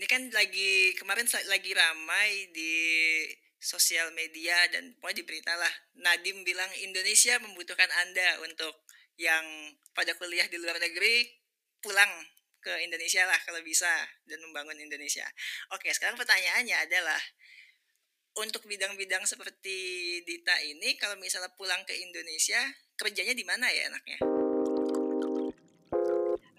ini kan lagi kemarin lagi ramai di sosial media dan pokoknya di berita lah Nadim bilang Indonesia membutuhkan Anda untuk yang pada kuliah di luar negeri pulang ke Indonesia lah kalau bisa dan membangun Indonesia. Oke, sekarang pertanyaannya adalah untuk bidang-bidang seperti Dita ini kalau misalnya pulang ke Indonesia kerjanya di mana ya enaknya?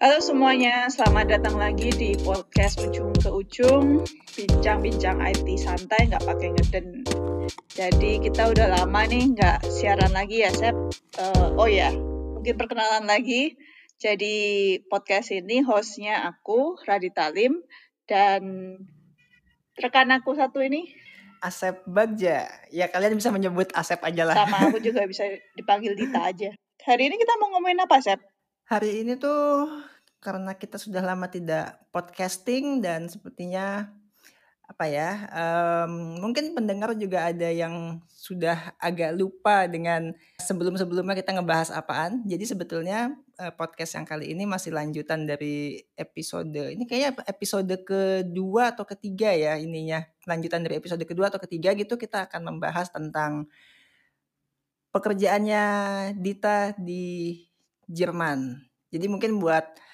Halo semuanya, selamat datang lagi di podcast Ujung ke Ujung Bincang-bincang IT santai, nggak pakai ngeden Jadi kita udah lama nih nggak siaran lagi ya, Sep uh, Oh ya, mungkin perkenalan lagi Jadi podcast ini hostnya aku, Radita Lim Dan rekan aku satu ini Asep Bagja. Ya kalian bisa menyebut Asep aja lah. Sama aku juga bisa dipanggil Dita aja. Hari ini kita mau ngomongin apa, Asep? Hari ini tuh karena kita sudah lama tidak podcasting dan sepertinya apa ya um, mungkin pendengar juga ada yang sudah agak lupa dengan sebelum-sebelumnya kita ngebahas apaan. Jadi sebetulnya uh, podcast yang kali ini masih lanjutan dari episode ini kayaknya episode kedua atau ketiga ya ininya. Lanjutan dari episode kedua atau ketiga gitu kita akan membahas tentang pekerjaannya Dita di Jerman. Jadi mungkin buat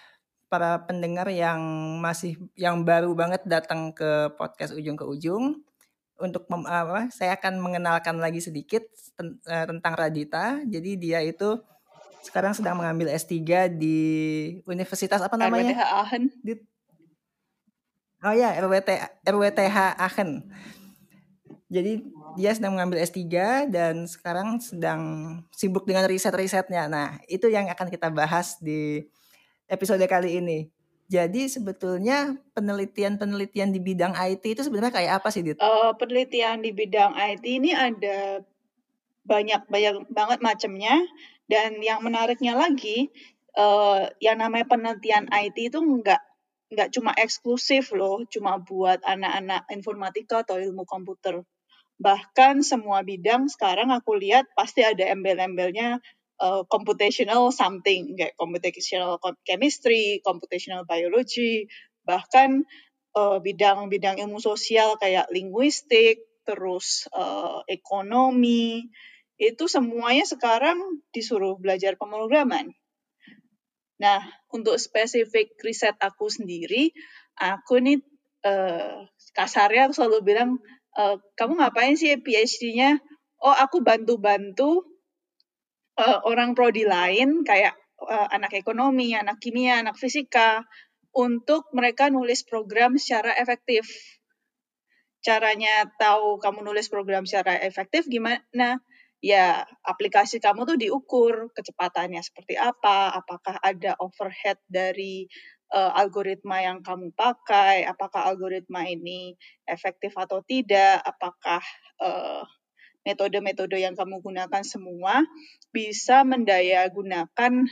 para pendengar yang masih yang baru banget datang ke podcast ujung ke ujung untuk mem, apa saya akan mengenalkan lagi sedikit ten, uh, tentang Radita. Jadi dia itu sekarang sedang mengambil S3 di Universitas apa namanya? RWTH Aachen. Di, oh ya, RWT RWTH Aachen. Jadi dia sedang mengambil S3 dan sekarang sedang sibuk dengan riset-risetnya. Nah, itu yang akan kita bahas di episode kali ini. Jadi sebetulnya penelitian-penelitian di bidang IT itu sebenarnya kayak apa sih, Dit? Uh, penelitian di bidang IT ini ada banyak banyak banget macamnya dan yang menariknya lagi uh, yang namanya penelitian IT itu enggak nggak cuma eksklusif loh, cuma buat anak-anak informatika atau ilmu komputer. Bahkan semua bidang sekarang aku lihat pasti ada embel-embelnya uh, computational something kayak computational chemistry, computational biology, bahkan uh, bidang-bidang ilmu sosial kayak linguistik, terus uh, ekonomi, itu semuanya sekarang disuruh belajar pemrograman. Nah, untuk spesifik riset aku sendiri, aku nih uh, kasarnya aku selalu bilang, uh, kamu ngapain sih PhD-nya? Oh, aku bantu-bantu uh, orang prodi lain kayak uh, anak ekonomi, anak kimia, anak fisika untuk mereka nulis program secara efektif. Caranya tahu kamu nulis program secara efektif gimana? Ya, aplikasi kamu tuh diukur kecepatannya seperti apa, apakah ada overhead dari uh, algoritma yang kamu pakai, apakah algoritma ini efektif atau tidak, apakah uh, metode-metode yang kamu gunakan semua bisa mendaya gunakan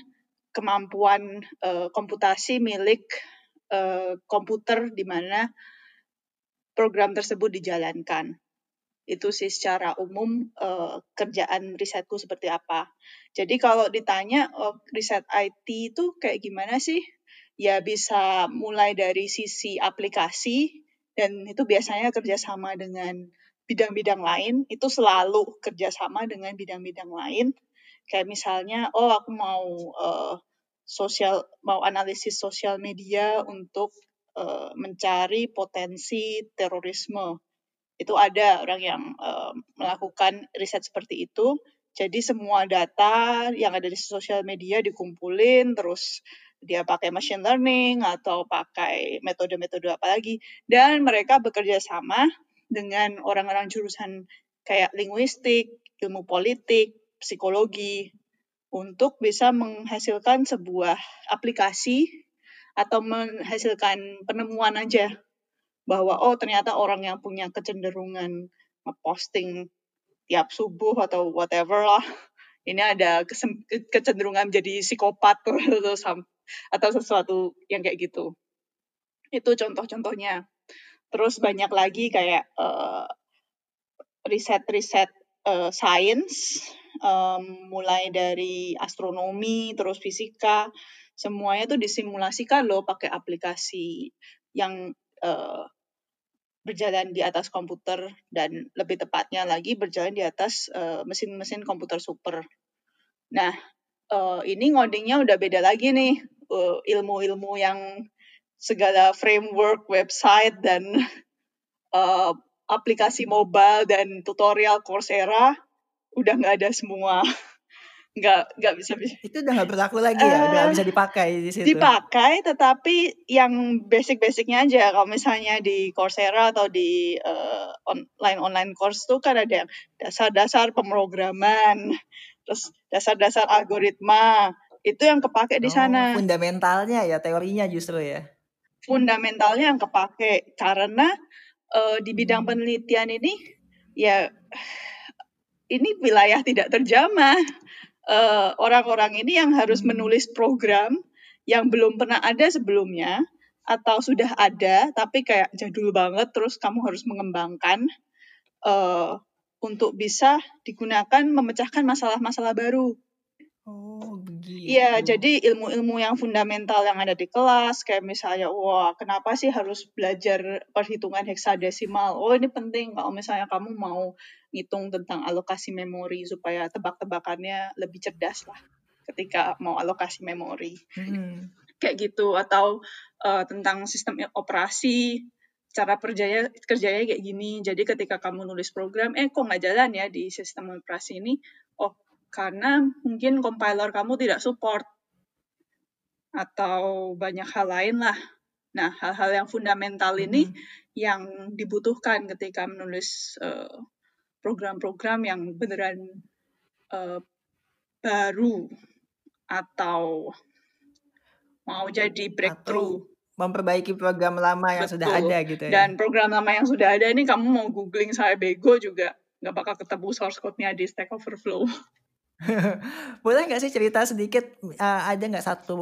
kemampuan uh, komputasi milik uh, komputer di mana program tersebut dijalankan. Itu sih secara umum uh, kerjaan risetku seperti apa. Jadi kalau ditanya oh, riset IT itu kayak gimana sih? Ya bisa mulai dari sisi aplikasi dan itu biasanya kerjasama dengan bidang-bidang lain itu selalu kerjasama dengan bidang-bidang lain. Kayak misalnya oh aku mau uh, sosial mau analisis sosial media untuk uh, mencari potensi terorisme. Itu ada orang yang uh, melakukan riset seperti itu. Jadi semua data yang ada di sosial media dikumpulin terus dia pakai machine learning atau pakai metode-metode apa lagi. Dan mereka bekerja sama dengan orang-orang jurusan kayak linguistik, ilmu politik, psikologi untuk bisa menghasilkan sebuah aplikasi atau menghasilkan penemuan aja bahwa oh ternyata orang yang punya kecenderungan ngeposting tiap subuh atau whatever lah ini ada kecenderungan menjadi psikopat atau sesuatu yang kayak gitu. Itu contoh-contohnya Terus banyak lagi kayak uh, riset-riset uh, science, um, mulai dari astronomi, terus fisika, semuanya tuh disimulasikan loh pakai aplikasi yang uh, berjalan di atas komputer dan lebih tepatnya lagi berjalan di atas uh, mesin-mesin komputer super. Nah, uh, ini ngodingnya udah beda lagi nih uh, ilmu-ilmu yang segala framework, website dan uh, aplikasi mobile dan tutorial Coursera udah nggak ada semua. nggak nggak bisa bisa itu udah nggak berlaku lagi ya? Uh, udah bisa dipakai di situ? dipakai tetapi yang basic-basicnya aja. Kalau misalnya di Coursera atau di uh, online online course tuh kan ada yang dasar-dasar pemrograman terus dasar-dasar algoritma. Itu yang kepake di sana. oh, fundamentalnya ya teorinya justru ya fundamentalnya yang kepake karena uh, di bidang hmm. penelitian ini ya ini wilayah tidak terjamah orang eh, orang-orang ini yang harus hmm. menulis program yang belum pernah ada sebelumnya atau sudah ada tapi kayak jadul banget terus kamu harus mengembangkan uh, untuk bisa digunakan memecahkan masalah-masalah baru. Oh, begitu. Iya, jadi ilmu-ilmu yang fundamental yang ada di kelas, kayak misalnya, wah, kenapa sih harus belajar perhitungan heksadesimal? Oh, ini penting kalau misalnya kamu mau ngitung tentang alokasi memori supaya tebak-tebakannya lebih cerdas lah ketika mau alokasi memori. Hmm. Kayak gitu atau uh, tentang sistem operasi, cara kerjanya kerjanya kayak gini. Jadi ketika kamu nulis program, eh kok nggak jalan ya di sistem operasi ini? Oh, karena mungkin compiler kamu tidak support atau banyak hal lain lah. Nah, hal-hal yang fundamental ini hmm. yang dibutuhkan ketika menulis uh, program-program yang beneran uh, baru atau mau jadi breakthrough. Atau memperbaiki program lama yang Betul. sudah ada gitu ya. Dan program lama yang sudah ada ini kamu mau googling saya bego juga nggak bakal ketemu source code-nya di Stack Overflow. Boleh nggak sih cerita sedikit, uh, ada nggak satu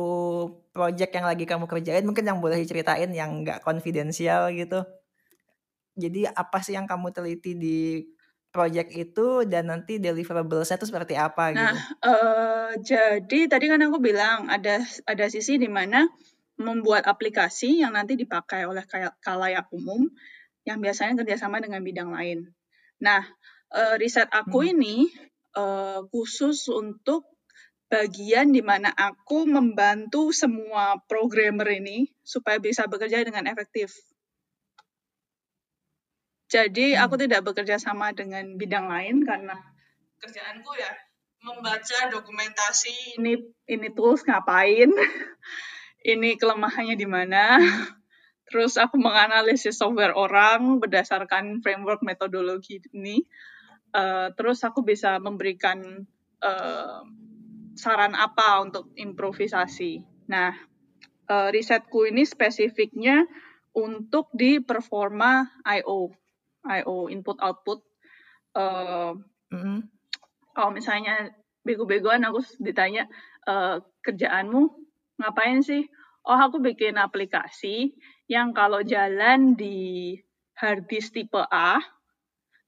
project yang lagi kamu kerjain mungkin yang boleh diceritain yang nggak konfidensial gitu? Jadi apa sih yang kamu teliti di project itu dan nanti deliverables-nya itu seperti apa gitu? Nah, uh, jadi tadi kan aku bilang ada ada sisi di mana membuat aplikasi yang nanti dipakai oleh kalayak umum yang biasanya kerjasama dengan bidang lain. Nah, uh, riset aku hmm. ini uh, khusus untuk bagian di mana aku membantu semua programmer ini supaya bisa bekerja dengan efektif. Jadi hmm. aku tidak bekerja sama dengan bidang lain karena kerjaanku ya membaca dokumentasi ini ini tools ngapain, ini kelemahannya di mana. Terus aku menganalisis software orang berdasarkan framework metodologi ini uh, terus aku bisa memberikan uh, saran apa untuk improvisasi. Nah, uh, risetku ini spesifiknya untuk di performa I/O, I/O input output. Uh, mm-hmm. Kalau misalnya bego-begoan aku ditanya uh, kerjaanmu ngapain sih? Oh aku bikin aplikasi yang kalau jalan di hard disk tipe A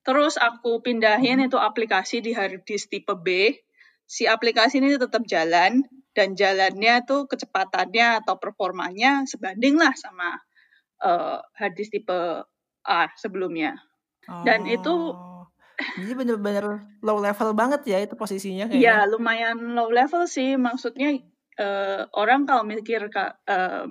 Terus aku pindahin hmm. itu aplikasi di hard disk tipe B. Si aplikasi ini tetap jalan dan jalannya tuh kecepatannya atau performanya sebanding lah sama uh, hard disk tipe A sebelumnya. Oh. Dan itu jadi bener-bener low level banget ya itu posisinya kayaknya. Iya, lumayan low level sih. Maksudnya uh, orang kalau mikir uh,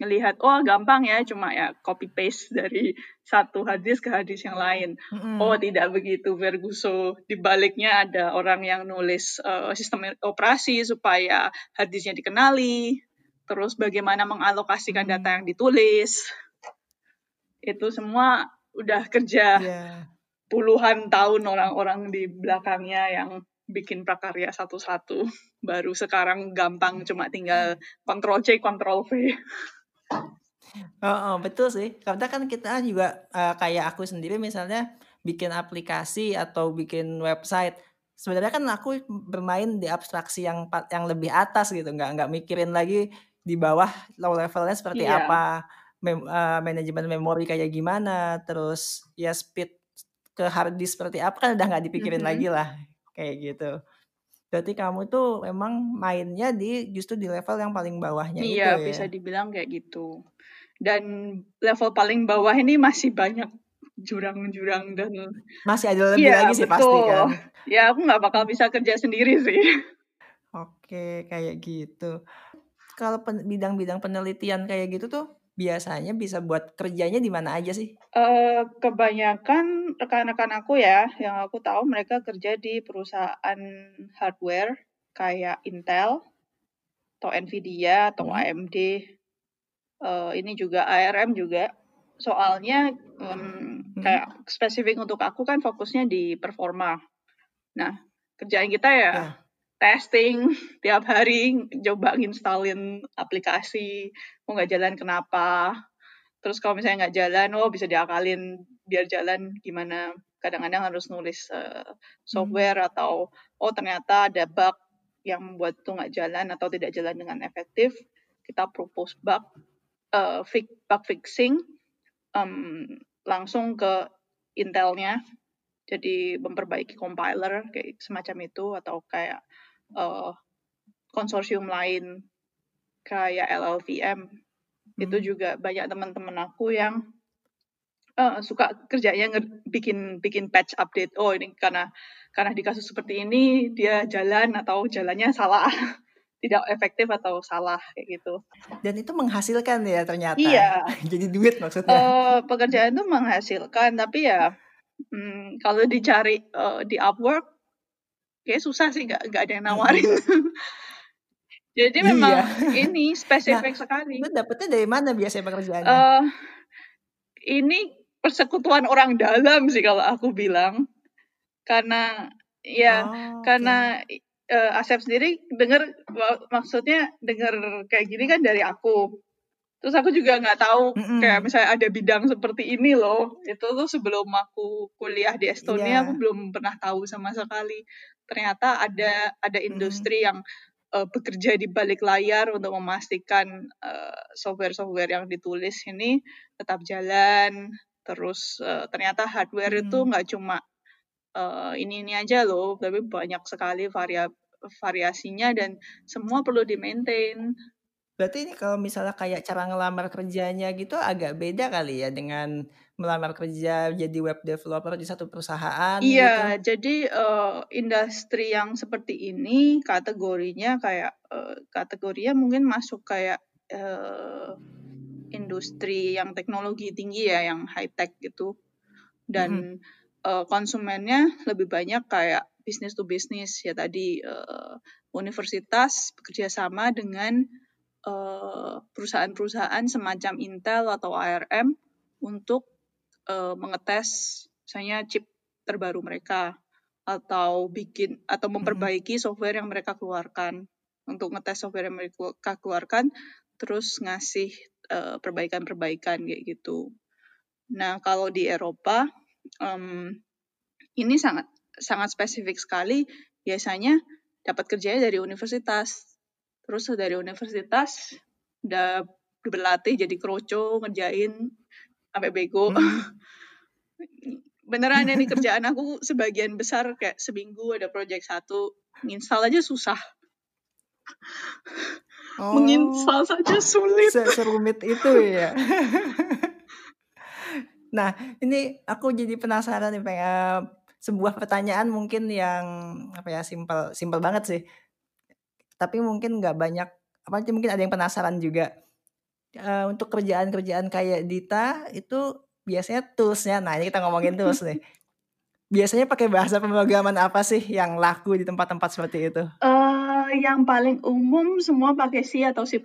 ngelihat oh gampang ya cuma ya copy paste dari satu hadis ke hadis yang lain. Mm-hmm. Oh tidak begitu Verguso. Di baliknya ada orang yang nulis uh, sistem operasi supaya hadisnya dikenali. Terus bagaimana mengalokasikan mm-hmm. data yang ditulis. Itu semua udah kerja yeah. puluhan tahun orang-orang di belakangnya yang bikin prakarya satu-satu. Baru sekarang gampang cuma tinggal Ctrl C, Ctrl V. Oh, betul sih. Karena kan kita juga uh, kayak aku sendiri misalnya bikin aplikasi atau bikin website. Sebenarnya kan aku bermain di abstraksi yang yang lebih atas gitu, nggak nggak mikirin lagi di bawah low levelnya seperti Iya. apa, mem, uh, manajemen memori kayak gimana, terus ya speed ke hard disk seperti apa kan udah nggak dipikirin lagi -hmm. lah kayak gitu. Berarti kamu tuh memang mainnya di justru di level yang paling bawahnya itu Iya, bisa dibilang kayak gitu. dan level paling bawah ini masih banyak jurang-jurang dan masih ada lebih iya, lagi sih pasti betul. kan. Ya aku nggak bakal bisa kerja sendiri sih. Oke, kayak gitu. Kalau pen bidang-bidang penelitian kayak gitu tuh, biasanya bisa buat kerjanya di mana aja sih? Uh, kebanyakan rekan-rekan aku ya, yang aku tahu mereka kerja di perusahaan hardware kayak Intel atau Nvidia atau Hmm. AMD. Uh, ini juga ARM juga. Soalnya um, Hmm. kayak spesifik untuk aku kan fokusnya di performa. Nah, kerjaan kita ya Ya. Testing tiap hari, coba nginstalin aplikasi, mau nggak jalan kenapa. Terus kalau misalnya nggak jalan, oh bisa diakalin biar jalan gimana. Kadang-kadang harus nulis uh, software atau oh ternyata ada bug yang membuat itu nggak jalan atau tidak jalan dengan efektif. Kita propose bug, uh, fix, bug fixing, um, langsung ke Intelnya. Jadi memperbaiki compiler kayak semacam itu atau kayak uh, konsorsium lain kayak LLVM itu Hmm. juga banyak teman-teman aku yang uh, suka kerjanya nge- bikin bikin patch update oh ini karena karena di kasus seperti ini dia jalan atau jalannya salah tidak efektif atau salah kayak gitu Dan itu menghasilkan ya ternyata. iya Jadi duit maksudnya. uh, pekerjaan itu menghasilkan tapi ya hmm, kalau dicari uh, di Upwork kayak susah sih nggak nggak ada yang nawarin jadi Iya. memang ini spesifik sekali Lu dapetnya dari mana biasanya pekerjaannya? eh ini persekutuan orang dalam sih kalau aku bilang karena ya Oh, karena eh, Asep sendiri dengar maksudnya dengar kayak gini kan dari aku terus aku juga nggak tahu Mm-mm. kayak misalnya ada bidang seperti ini loh itu tuh sebelum aku kuliah di. Estonia aku belum pernah tahu sama sekali ternyata ada ada industri yang eh, bekerja di balik layar untuk memastikan eh, software-software yang ditulis ini tetap jalan. Terus eh, ternyata hardware itu Mm. nggak cuma eh, ini ini aja loh tapi banyak sekali varia variasinya dan semua perlu di maintain Berarti ini kalau misalnya kayak cara ngelamar kerjanya gitu agak beda kali ya dengan melamar kerja jadi web developer di satu perusahaan gitu. Iya, jadi eh, industri yang seperti ini kategorinya kayak eh, kategorinya mungkin masuk kayak eh, industri yang teknologi tinggi ya, yang high tech gitu. Dan eh, konsumennya lebih banyak kayak business to business ya tadi eh, universitas bekerja sama dengan perusahaan-perusahaan semacam Intel atau ARM untuk eh, mengetes misalnya chip terbaru mereka atau bikin atau memperbaiki software yang mereka keluarkan. Untuk ngetes software yang mereka keluarkan terus ngasih eh, perbaikan-perbaikan kayak gitu. Nah kalau di Eropa em, ini sangat sangat spesifik sekali. Biasanya dapat kerjanya dari universitas terus dari universitas udah berlatih jadi kroco ngerjain sampai bego Hmm. beneran ini kerjaan aku sebagian besar kayak seminggu ada project satu nginstal aja susah Oh, menginstal saja sulit se- serumit itu ya. Nah, ini aku jadi penasaran nih pengen sebuah pertanyaan mungkin yang apa ya simpel simpel banget sih. Tapi mungkin nggak banyak apa mungkin ada yang penasaran juga. Eh, untuk kerjaan-kerjaan kayak Dita itu biasanya toolsnya. Nah, ini kita ngomongin tools nih. Biasanya pakai bahasa pemrograman apa sih yang laku di tempat-tempat seperti itu? Eh, yang paling umum semua pakai C atau C++.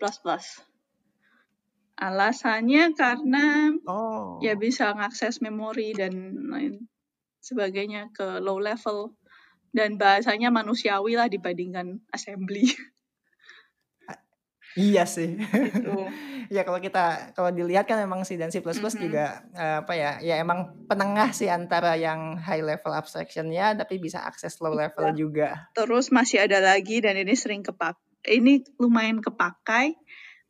Alasannya karena Oh. ya bisa ngakses memori dan lain sebagainya ke low level dan bahasanya manusiawi lah dibandingkan assembly Iya sih. gitu. ya kalau kita kalau dilihat kan memang C dan C++ Mhm. juga eh, apa ya ya emang penengah sih antara yang high level abstractionnya tapi bisa akses low level Iya. juga. Terus masih ada lagi dan ini sering kepak ini lumayan kepakai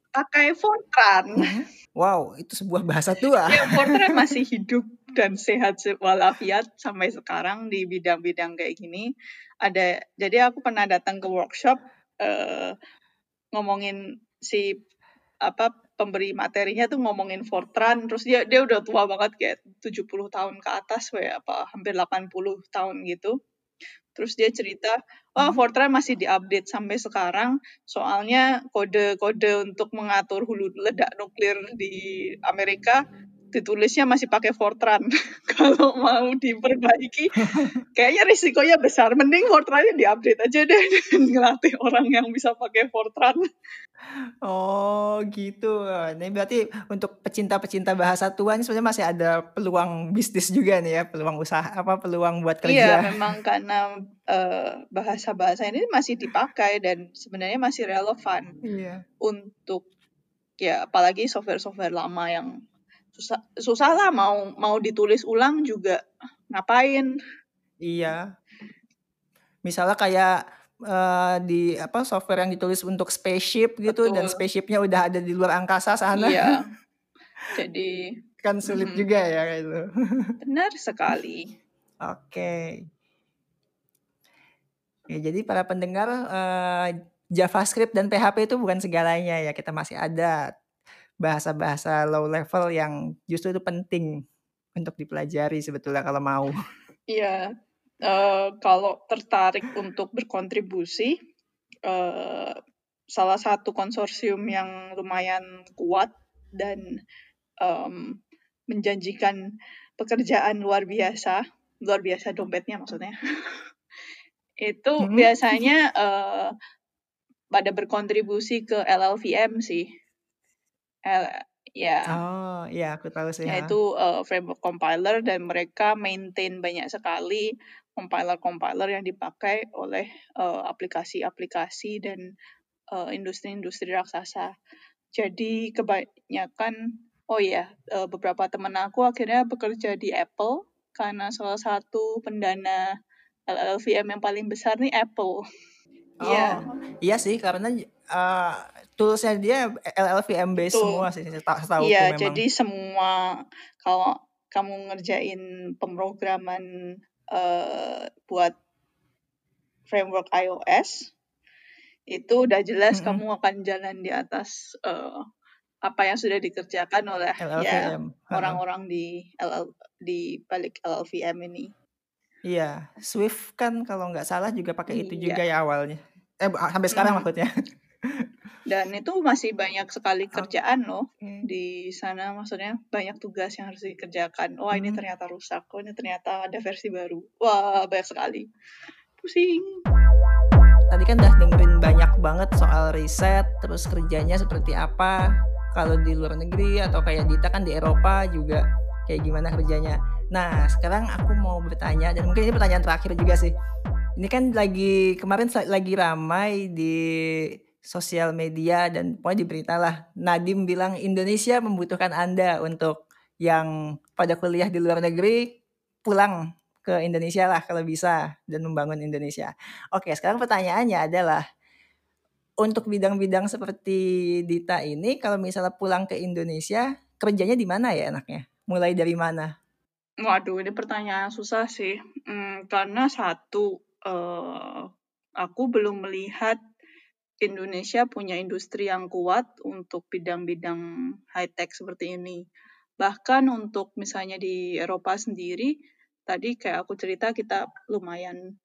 pakai Fortran. Mhm. Wow, itu sebuah bahasa tua. Ya, Fortran masih hidup dan sehat se- walafiat sampai sekarang di bidang-bidang kayak gini. Ada jadi aku pernah datang ke workshop eh, ngomongin si apa pemberi materinya tuh ngomongin Fortran, terus dia dia udah tua banget kayak 70 tahun ke atas, kayak apa hampir 80 tahun gitu. Terus dia cerita, oh Fortran masih diupdate sampai sekarang, soalnya kode-kode untuk mengatur hulu ledak nuklir di Amerika ditulisnya masih pakai Fortran. Kalau mau diperbaiki, kayaknya risikonya besar. Mending Fortrannya diupdate aja deh dan ngelatih orang yang bisa pakai Fortran. Oh gitu. Ini berarti untuk pecinta-pecinta bahasa tua ini sebenarnya masih ada peluang bisnis juga nih ya, peluang usaha apa peluang buat kerja. Iya, memang karena uh, bahasa-bahasa ini masih dipakai dan sebenarnya masih relevan Iya. untuk ya apalagi software-software lama yang susah susah lah mau mau ditulis ulang juga ngapain Iya. Misalnya kayak uh, di apa software yang ditulis untuk spaceship gitu dan Betul. spaceshipnya udah ada di luar angkasa sana iya jadi kan sulit Mhm. juga ya kayak itu. benar sekali Oke. Ya, jadi para pendengar eh, JavaScript dan PHP itu bukan segalanya ya. Kita masih ada bahasa-bahasa low level yang justru itu penting untuk dipelajari sebetulnya kalau mau. Iya, eh, kalau tertarik untuk berkontribusi, eh, salah satu konsorsium yang lumayan kuat dan em, menjanjikan pekerjaan luar biasa, luar biasa dompetnya maksudnya, itu Hmm. biasanya eh, pada berkontribusi ke LLVM sih. L- ya, Oh, iya aku tahu sih. yaitu eh, framework compiler dan mereka maintain banyak sekali compiler-compiler yang dipakai oleh eh, aplikasi-aplikasi dan eh, industri-industri raksasa. Jadi kebanyakan, oh ya, eh, beberapa teman aku akhirnya bekerja di Apple karena salah satu pendana LLVM yang paling besar nih Apple. Iya, Oh, iya sih karena eh, toolsnya dia LLVM based Betul. semua sih seta- setahuku Iya, memang. jadi semua kalau kamu ngerjain pemrograman eh, buat framework iOS itu udah jelas Mm-mm. kamu akan jalan di atas eh, apa yang sudah dikerjakan oleh ya LLVM. orang-orang di LL, di balik LLVM ini. Iya, Swift kan kalau nggak salah juga pakai itu Iya. juga ya awalnya. Eh sampai sekarang Mhm. maksudnya. Dan itu masih banyak sekali kerjaan loh Oke. di sana. Maksudnya banyak tugas yang harus dikerjakan. Wah ini Hmm. ternyata rusak. Oh ini ternyata ada versi baru. Wah banyak sekali. Pusing. Tadi kan udah dengerin banyak banget soal riset, terus kerjanya seperti apa. Kalau di luar negeri atau kayak Dita kan di Eropa juga kayak gimana kerjanya. Nah, sekarang aku mau bertanya dan mungkin ini pertanyaan terakhir juga sih. Ini kan lagi kemarin lagi ramai di sosial media dan pokoknya di berita lah. Nadim bilang Indonesia membutuhkan Anda untuk yang pada kuliah di luar negeri pulang ke Indonesia lah kalau bisa dan membangun Indonesia. Oke, sekarang pertanyaannya adalah untuk bidang-bidang seperti Dita ini kalau misalnya pulang ke Indonesia kerjanya di mana ya enaknya? Mulai dari mana? Waduh ini pertanyaan susah sih. Hmm, karena satu, eh, aku belum melihat Indonesia punya industri yang kuat untuk bidang-bidang high tech seperti ini. Bahkan untuk misalnya di Eropa sendiri, tadi kayak aku cerita kita lumayan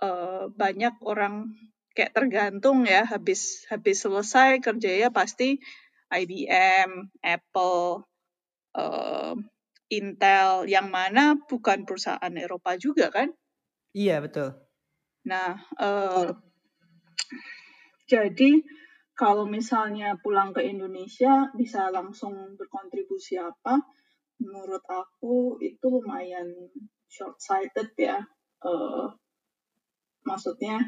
eh, banyak orang kayak tergantung ya habis habis selesai kerjanya pasti IBM, Apple, eh, Intel, yang mana bukan perusahaan Eropa juga kan? Iya, betul. Nah, eh, jadi kalau misalnya pulang ke Indonesia bisa langsung berkontribusi apa? Menurut aku itu lumayan short sighted ya. Eh, maksudnya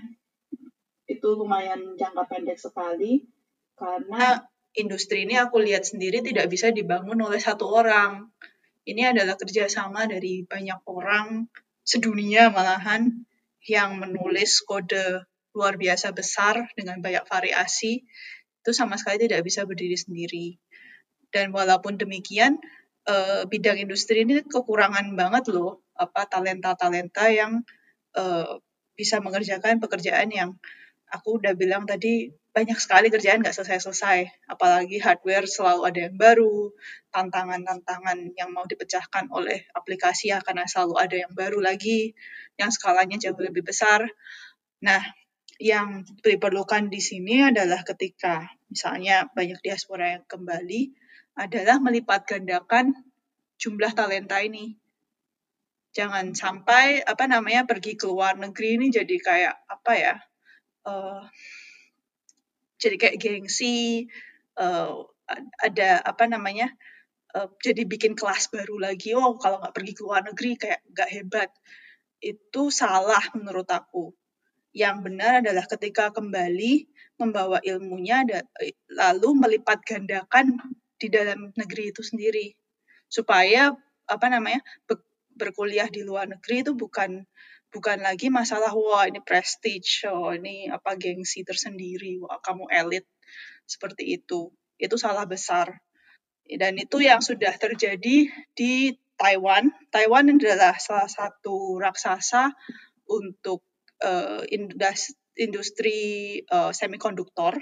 itu lumayan jangka pendek sekali karena industri ini aku lihat sendiri tidak bisa dibangun oleh satu orang. Ini adalah kerjasama dari banyak orang sedunia malahan yang menulis kode luar biasa besar dengan banyak variasi itu sama sekali tidak bisa berdiri sendiri. Dan walaupun demikian eh, bidang industri ini kekurangan banget loh apa talenta-talenta yang eh, bisa mengerjakan pekerjaan yang aku udah bilang tadi banyak sekali kerjaan nggak selesai-selesai. Apalagi hardware selalu ada yang baru, tantangan-tantangan yang mau dipecahkan oleh aplikasi ya karena selalu ada yang baru lagi, yang skalanya jauh lebih besar. Nah, yang diperlukan di sini adalah ketika misalnya banyak diaspora yang kembali, adalah melipat gandakan jumlah talenta ini. Jangan sampai apa namanya pergi ke luar negeri ini jadi kayak apa ya? Uh, jadi kayak gengsi, uh, ada apa namanya? Uh, jadi bikin kelas baru lagi. Oh, kalau nggak pergi ke luar negeri kayak nggak hebat. Itu salah menurut aku. Yang benar adalah ketika kembali membawa ilmunya lalu melipat gandakan di dalam negeri itu sendiri. Supaya apa namanya berkuliah di luar negeri itu bukan bukan lagi masalah wah ini prestige oh ini apa gengsi tersendiri wah kamu elit. Seperti itu. Itu salah besar. Dan itu yang sudah terjadi di Taiwan. Taiwan adalah salah satu raksasa untuk uh, industri uh, semikonduktor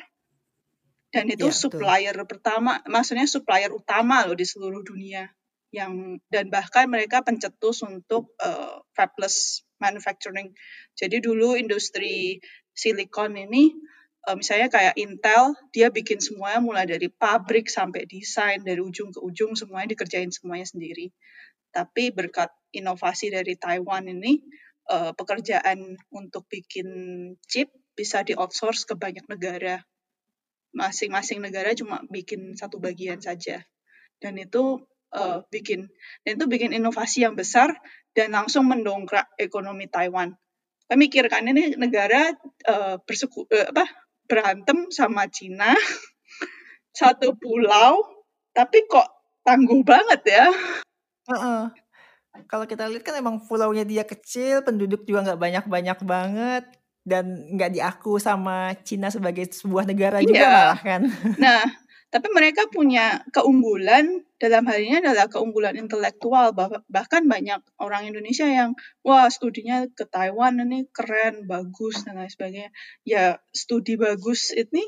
dan itu ya, supplier betul. pertama, maksudnya supplier utama loh di seluruh dunia yang dan bahkan mereka pencetus untuk uh, fabless manufacturing. Jadi dulu industri silikon ini uh, misalnya kayak Intel, dia bikin semuanya mulai dari pabrik sampai desain dari ujung ke ujung semuanya dikerjain semuanya sendiri. Tapi berkat inovasi dari Taiwan ini uh, pekerjaan untuk bikin chip bisa di outsource ke banyak negara masing-masing negara cuma bikin satu bagian saja dan itu uh, bikin dan itu bikin inovasi yang besar dan langsung mendongkrak ekonomi Taiwan. Kan ini negara uh, berseku, uh, apa berantem sama Cina satu pulau tapi kok tangguh banget ya. Uh -uh. Kalau kita lihat kan emang pulaunya dia kecil, penduduk juga nggak banyak-banyak banget dan nggak diaku sama Cina sebagai sebuah negara iya. juga malah kan. Nah, tapi mereka punya keunggulan dalam hal ini adalah keunggulan intelektual bahkan banyak orang Indonesia yang wah studinya ke Taiwan ini keren bagus dan lain sebagainya ya studi bagus ini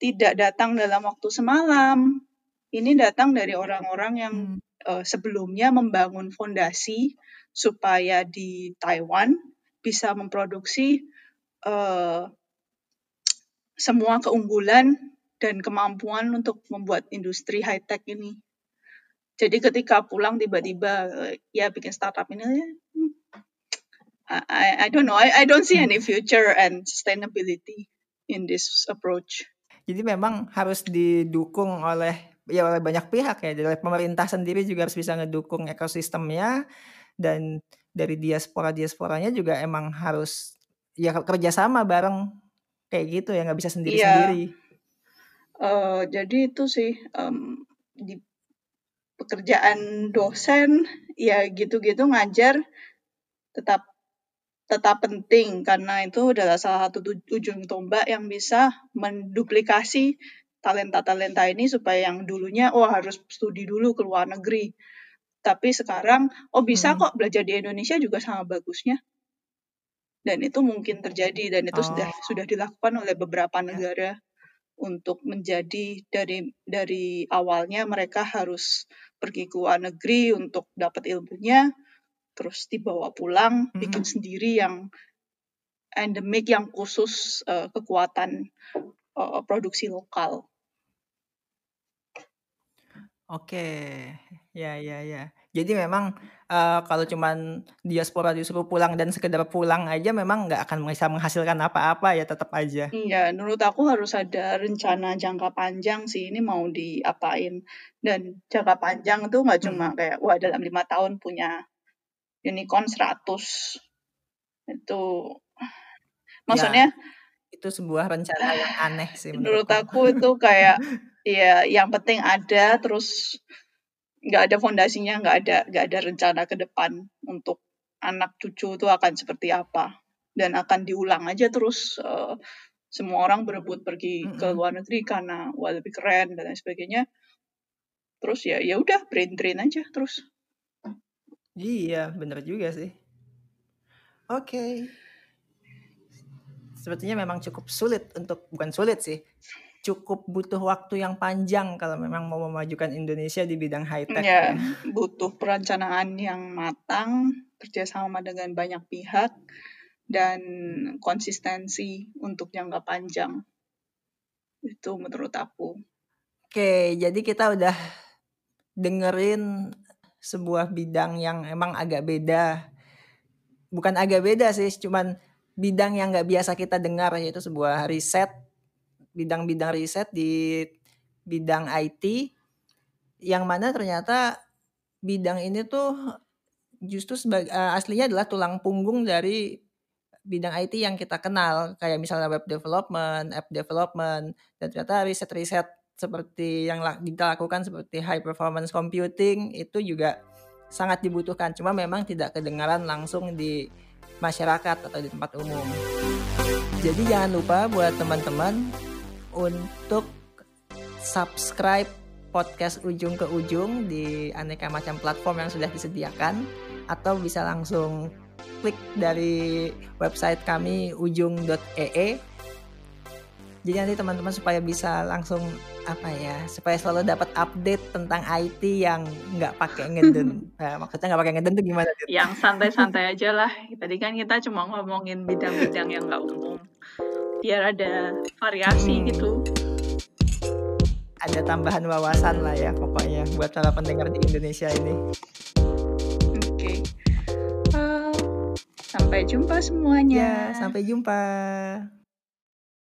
tidak datang dalam waktu semalam ini datang dari orang-orang yang hmm. Uh, sebelumnya membangun fondasi supaya di Taiwan bisa memproduksi uh, semua keunggulan dan kemampuan untuk membuat industri high tech ini. Jadi ketika pulang tiba-tiba ya bikin startup ini ya, I, I don't know I, I don't see any future and sustainability in this approach. Jadi memang harus didukung oleh ya oleh banyak pihak ya. Dari pemerintah sendiri juga harus bisa ngedukung ekosistemnya dan dari diaspora diasporanya juga emang harus ya kerjasama bareng kayak gitu ya nggak bisa sendiri-sendiri. Uh, jadi itu sih um, di pekerjaan dosen ya gitu-gitu ngajar tetap tetap penting. Karena itu adalah salah satu ujung tombak yang bisa menduplikasi talenta-talenta ini supaya yang dulunya oh harus studi dulu ke luar negeri tapi sekarang oh bisa hmm. kok belajar di Indonesia juga sama bagusnya dan itu mungkin terjadi dan itu oh. sudah sudah dilakukan oleh beberapa ya. negara untuk menjadi dari dari awalnya mereka harus pergi ke luar negeri untuk dapat ilmunya terus dibawa pulang mm-hmm. bikin sendiri yang endemik yang khusus uh, kekuatan uh, produksi lokal. Oke, ya ya ya. Jadi memang, uh, kalau cuman diaspora disuruh pulang dan sekedar pulang aja memang nggak akan bisa menghasilkan apa-apa ya, tetap aja. Iya, menurut aku harus ada rencana jangka panjang sih, ini mau diapain. Dan jangka panjang itu nggak cuma hmm. kayak, wah dalam lima tahun punya unicorn 100. Itu ya, maksudnya Ya, itu sebuah rencana yang aneh sih menurut aku itu kayak, ya yang penting ada, terus nggak ada fondasinya, nggak ada nggak ada rencana ke depan untuk anak cucu itu akan seperti apa. Dan akan diulang aja terus uh, semua orang berebut pergi mm -hmm. ke luar negeri karena wah lebih keren dan lain sebagainya. Terus ya ya udah brain drain aja terus. Iya bener juga sih. Oke. okay. Sepertinya memang cukup sulit untuk bukan sulit sih, cukup butuh waktu yang panjang kalau memang mau memajukan Indonesia di bidang high tech. Ya, butuh perencanaan yang matang, kerjasama dengan banyak pihak, dan konsistensi untuk jangka panjang. Itu menurut aku. Oke, jadi kita udah dengerin sebuah bidang yang emang agak beda. Bukan agak beda sih, cuman bidang yang nggak biasa kita dengar yaitu sebuah riset, bidang-bidang riset di bidang IT yang mana ternyata bidang ini tuh justru sebagai uh, aslinya adalah tulang punggung dari bidang IT yang kita kenal. Kayak misalnya web development, app development dan ternyata riset-riset seperti yang kita lakukan seperti high performance computing itu juga sangat dibutuhkan. Cuma memang tidak kedengaran langsung di masyarakat atau di tempat umum. Jadi jangan lupa buat teman-teman untuk subscribe podcast ujung ke ujung di aneka macam platform yang sudah disediakan atau bisa langsung klik dari website kami ujung.ee jadi nanti teman-teman supaya bisa langsung apa ya supaya selalu dapat update tentang IT yang nggak pakai ngeden. Nah, maksudnya nggak pakai ngeden tuh gimana? Yang santai-santai aja lah. Tadi kan kita cuma ngomongin bidang-bidang yang nggak umum. Biar ada variasi hmm. gitu. Ada tambahan wawasan lah ya pokoknya buat para pendengar di Indonesia ini. Oke. Okay. uh, sampai jumpa semuanya. Ya, sampai jumpa